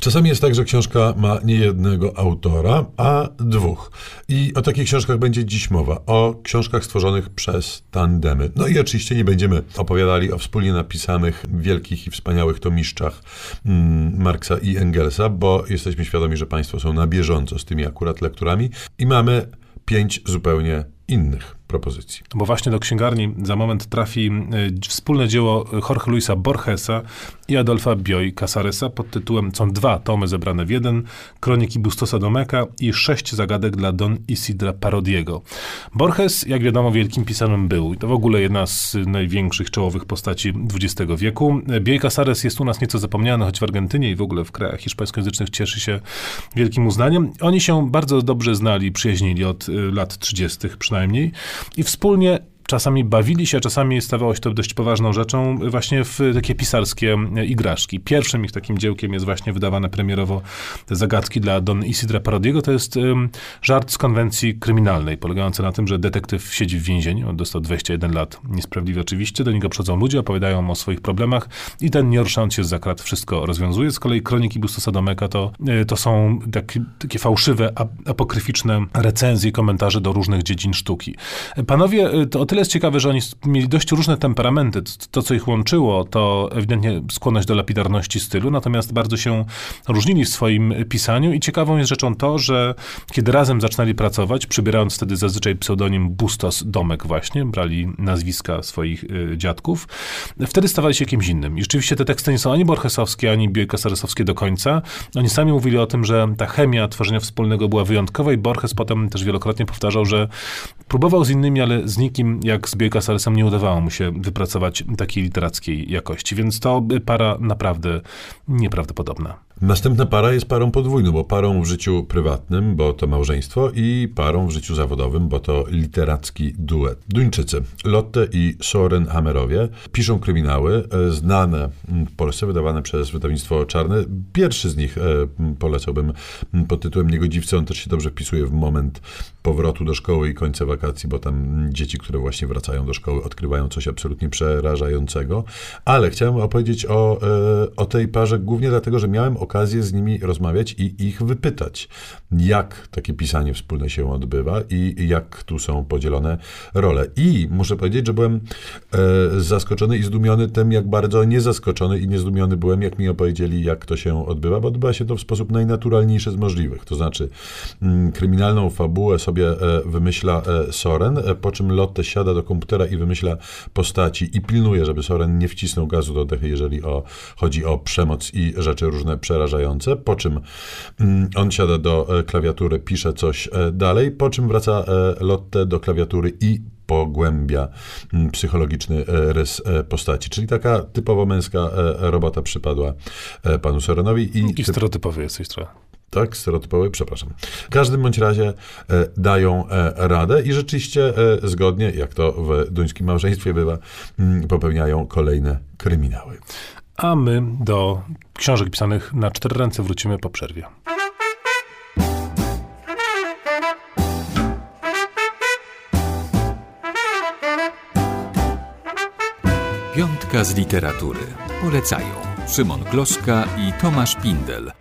Czasami jest tak, że książka ma nie jednego autora, a dwóch. I o takich książkach będzie dziś mowa. O książkach stworzonych przez tandemy. No i oczywiście nie będziemy opowiadali o wspólnie napisanych wielkich i wspaniałych tomiszczach mm, Marksa i Engelsa, bo jesteśmy świadomi, że Państwo są na bieżąco z tymi akurat lekturami i mamy pięć zupełnie innych propozycji. Bo właśnie do księgarni za moment trafi y, wspólne dzieło Jorge Luisa Borgesa i Adolfa Bioy Casaresa pod tytułem są dwa tomy zebrane w jeden, Kroniki Bustosa Domeka i sześć zagadek dla Don Isidra Parodiego. Borges, jak wiadomo, wielkim pisarzem był i to w ogóle jedna z największych czołowych postaci XX wieku. Bioy Casares jest u nas nieco zapomniany, choć w Argentynie i w ogóle w krajach hiszpańskojęzycznych cieszy się wielkim uznaniem. Oni się bardzo dobrze znali, przyjaźnili od y, lat 30. przynajmniej i wspólnie czasami bawili się, a czasami stawało się to dość poważną rzeczą, właśnie w takie pisarskie igraszki. Pierwszym ich takim dziełkiem jest właśnie wydawane premierowo te zagadki dla Don Isidra Parodiego. To jest um, żart z konwencji kryminalnej, polegający na tym, że detektyw siedzi w więzieniu, dostał 21 lat, niesprawiedliwie oczywiście, do niego przychodzą ludzie, opowiadają o swoich problemach i ten, nie się z zakrat, wszystko rozwiązuje. Z kolei Kroniki Bustosa Domeka to, e, to są takie, takie fałszywe, apokryficzne recenzje, komentarze do różnych dziedzin sztuki. Panowie, e, to o tyle tyle jest ciekawe, że oni mieli dość różne temperamenty. To, co ich łączyło, to ewidentnie skłonność do lapidarności stylu, natomiast bardzo się różnili w swoim pisaniu i ciekawą jest rzeczą to, że kiedy razem zaczynali pracować, przybierając wtedy zazwyczaj pseudonim Bustos Domek właśnie, brali nazwiska swoich y, dziadków, wtedy stawali się kimś innym. I rzeczywiście te teksty nie są ani borgesowskie, ani biojkasaresowskie do końca. Oni sami mówili o tym, że ta chemia tworzenia wspólnego była wyjątkowa i Borges potem też wielokrotnie powtarzał, że próbował z innymi, ale z nikim jak z Bielka Salesem nie udawało mu się wypracować takiej literackiej jakości, więc to para naprawdę nieprawdopodobna. Następna para jest parą podwójną, bo parą w życiu prywatnym, bo to małżeństwo i parą w życiu zawodowym, bo to literacki duet. Duńczycy Lotte i Soren Hammerowie piszą kryminały e, znane w Polsce, wydawane przez wydawnictwo Czarne. Pierwszy z nich e, polecałbym pod tytułem Niegodziwcy. On też się dobrze wpisuje w moment powrotu do szkoły i końca wakacji, bo tam dzieci, które właśnie wracają do szkoły, odkrywają coś absolutnie przerażającego. Ale chciałem opowiedzieć o, e, o tej parze głównie dlatego, że miałem okazję z nimi rozmawiać i ich wypytać, jak takie pisanie wspólne się odbywa i jak tu są podzielone role. I muszę powiedzieć, że byłem e, zaskoczony i zdumiony tym, jak bardzo niezaskoczony i niezdumiony byłem, jak mi opowiedzieli, jak to się odbywa, bo odbywa się to w sposób najnaturalniejszy z możliwych. To znaczy, mm, kryminalną fabułę sobie e, wymyśla e, Soren, e, po czym Lotte siada do komputera i wymyśla postaci i pilnuje, żeby Soren nie wcisnął gazu do dechy, jeżeli o, chodzi o przemoc i rzeczy różne przerażające, po czym mm, on siada do e, klawiatury, pisze coś e, dalej, po czym wraca e, Lotte do klawiatury i pogłębia mm, psychologiczny rys postaci. Czyli taka typowo męska robota przypadła panu Sorenowi. I, I stereotypowy jesteś trochę. Tak, stereotypowy, przepraszam. W każdym bądź razie dają radę i rzeczywiście zgodnie, jak to w duńskim małżeństwie bywa, mm, popełniają kolejne kryminały. A my do książek pisanych na cztery ręce wrócimy po przerwie. Piątka z literatury. Polecają Szymon Gloszka i Tomasz Pindel.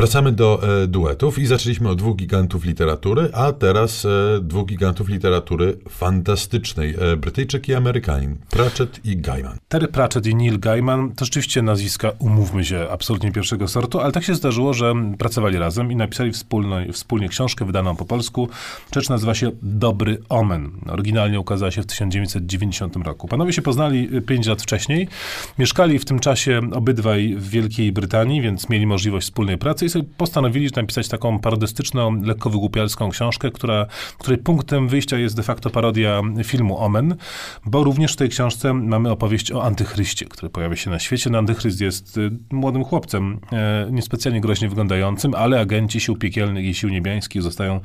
Wracamy do e, duetów i zaczęliśmy od dwóch gigantów literatury, a teraz e, dwóch gigantów literatury fantastycznej. E, Brytyjczyk i Amerykanin. Pratchett i Gaiman. Terry Pratchett i Neil Gaiman to rzeczywiście nazwiska, umówmy się, absolutnie pierwszego sortu, ale tak się zdarzyło, że pracowali razem i napisali wspólnie, wspólnie książkę wydaną po polsku. Rzecz nazywa się Dobry Omen. Oryginalnie ukazała się w 1990 roku. Panowie się poznali e, pięć lat wcześniej. Mieszkali w tym czasie obydwaj w Wielkiej Brytanii, więc mieli możliwość wspólnej pracy sobie postanowili napisać taką parodystyczną, lekko wygłupialską książkę, która, której punktem wyjścia jest de facto parodia filmu Omen, bo również w tej książce mamy opowieść o antychryście, który pojawia się na świecie. No, antychryst jest y, młodym chłopcem, e, niespecjalnie groźnie wyglądającym, ale agenci sił piekielnych i sił niebiańskich zostają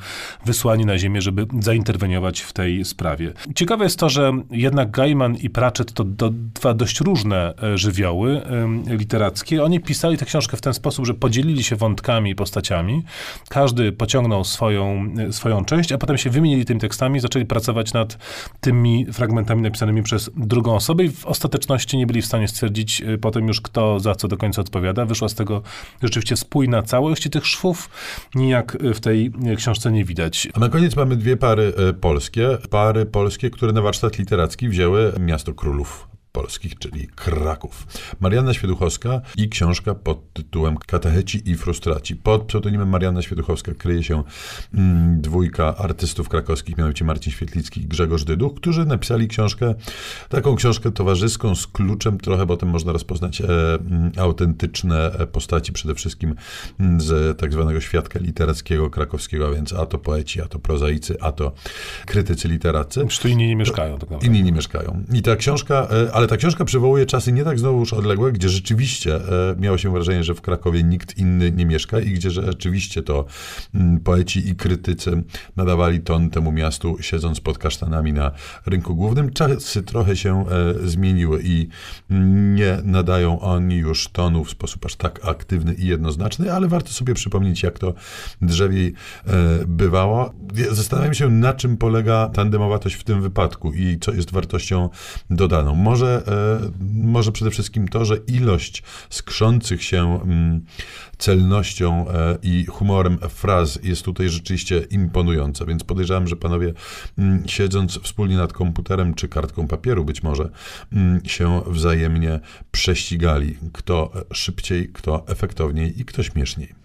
wysłani na ziemię, żeby zainterweniować w tej sprawie. Ciekawe jest to, że jednak Gaiman i Pratchett to do, dwa dość różne e, żywioły literackie. Oni pisali tę książkę w ten sposób, że podzielili się wątkami wątkami i postaciami. Każdy pociągnął swoją, swoją część, a potem się wymienili tymi tekstami, zaczęli pracować nad tymi fragmentami napisanymi przez drugą osobę i w ostateczności nie byli w stanie stwierdzić y, potem już, kto za co do końca odpowiada. Wyszła z tego rzeczywiście spójna całość i tych szwów nijak w tej książce nie widać. A na koniec mamy dwie pary polskie. Pary polskie, które na warsztat literacki wzięły Miasto Królów polskich, czyli Kraków. Marianna Świeduchowska i książka pod tytułem Katecheci i frustraci. Pod pseudonimem Marianna Świeduchowska kryje się mm, dwójka artystów krakowskich, mianowicie Marcin Świetlicki i Grzegorz Dyduch, którzy napisali książkę, taką książkę towarzyską z kluczem trochę, bo tym można rozpoznać e, mm, autentyczne postaci, przede wszystkim mm, z tak zwanego świadka literackiego krakowskiego, a więc a to poeci, a to prozaicy, a to krytycy literacy. Tu inni nie mieszkają. Tak inni nie mieszkają. I ta książka, e, ale ale ta książka przywołuje czasy nie tak znowu już odległe, gdzie rzeczywiście e, miało się wrażenie, że w Krakowie nikt inny nie mieszka i gdzie rzeczywiście to mm, poeci i krytycy nadawali ton temu miastu, siedząc pod kasztanami na rynku głównym. Czasy trochę się e, zmieniły i nie nadają oni już tonu w sposób aż tak aktywny i jednoznaczny, ale warto sobie przypomnieć, jak to drzewiej e, bywało. Zastanawiam się, na czym polega tandemowatość w tym wypadku i co jest wartością dodaną. Może może przede wszystkim to, że ilość skrzących się mm, celnością e, i humorem fraz jest tutaj rzeczywiście imponująca, więc podejrzewam, że panowie mm, siedząc wspólnie nad komputerem czy kartką papieru być może mm, się wzajemnie prześcigali, kto szybciej, kto efektowniej i kto śmieszniej.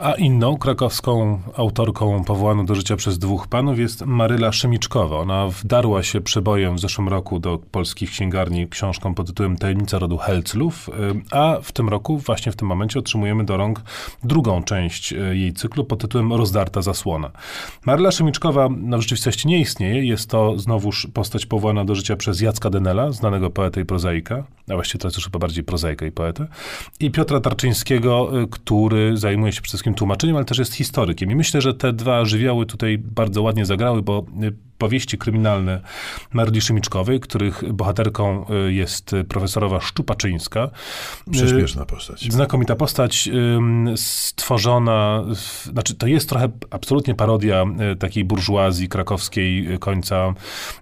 A inną krakowską autorką powołaną do życia przez dwóch panów jest Maryla Szymiczkowa. Ona wdarła się przebojem w zeszłym roku do polskich księgarni książką pod tytułem Tajemnica rodu Helclów, y, a w tym roku, właśnie w tym momencie, otrzymujemy do rąk drugą część y, jej cyklu pod tytułem Rozdarta zasłona. Maryla Szymiczkowa no, w rzeczywistości nie istnieje. Jest to znowuż postać powołana do życia przez Jacka Denela, znanego poeta i prozaika, a właściwie teraz już chyba bardziej prozaika i poetę, i Piotra Tarczyńskiego, y, który zajmuje się wszystkim tłumaczeniem, ale też jest historykiem. I myślę, że te dwa żywioły tutaj bardzo ładnie zagrały, bo y, powieści kryminalne Maryli Szymiczkowej, których bohaterką y, jest profesorowa Szczupaczyńska. Prześmieszna postać. Znakomita postać, stworzona, znaczy to jest trochę absolutnie parodia takiej burżuazji krakowskiej końca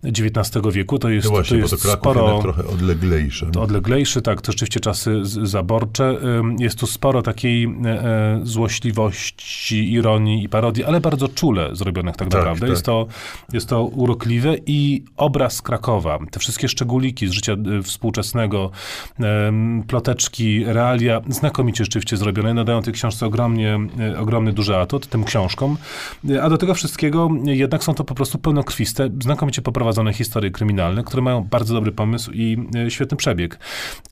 XIX wieku. To jest, no właśnie, to jest bo to Kraków sporo, trochę odleglejszy. Odleglejszy, tak, to rzeczywiście czasy zaborcze. Jest tu sporo takiej e, e, złośliwości, ironii i parodii, ale bardzo czule zrobionych tak, tak naprawdę. Tak. Jest, to, jest to urokliwe i obraz Krakowa, te wszystkie szczególiki z życia e, współczesnego, ploteczki, realia, znakomicie rzeczywiście zrobione, nadają tej książce ogromnie, ogromny duży atut, tym książkom, a do tego wszystkiego jednak są to po prostu pełnokrwiste, znakomicie poprowadzone historie kryminalne, które mają bardzo dobry pomysł i świetny przebieg.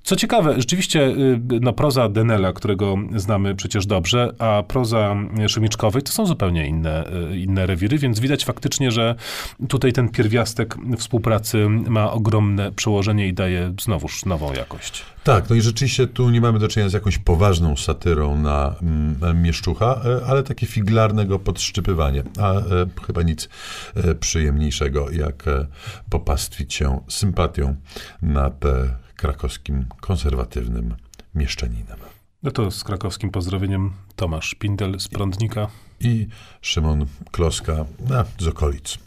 Co ciekawe, rzeczywiście no, proza Denela, którego znamy przecież dobrze, a proza Szymiczkowej to są zupełnie inne, e, inne rewiry, więc widać faktycznie, że tutaj ten pierwiastek współpracy ma ogromne przełożenie i daje znowuż nową jakość. Tak, no i rzeczywiście tu nie mamy do czynienia z jakąś poważną satyrą na mm, Mieszczucha, e, ale takie figlarnego podszczypywanie, a e, chyba nic e, przyjemniejszego, jak e, popastwić się sympatią nad e, krakowskim konserwatywnym mieszczaninem. No to z krakowskim pozdrowieniem Tomasz Pindel z Prądnika i Szymon Kloska no, z okolic.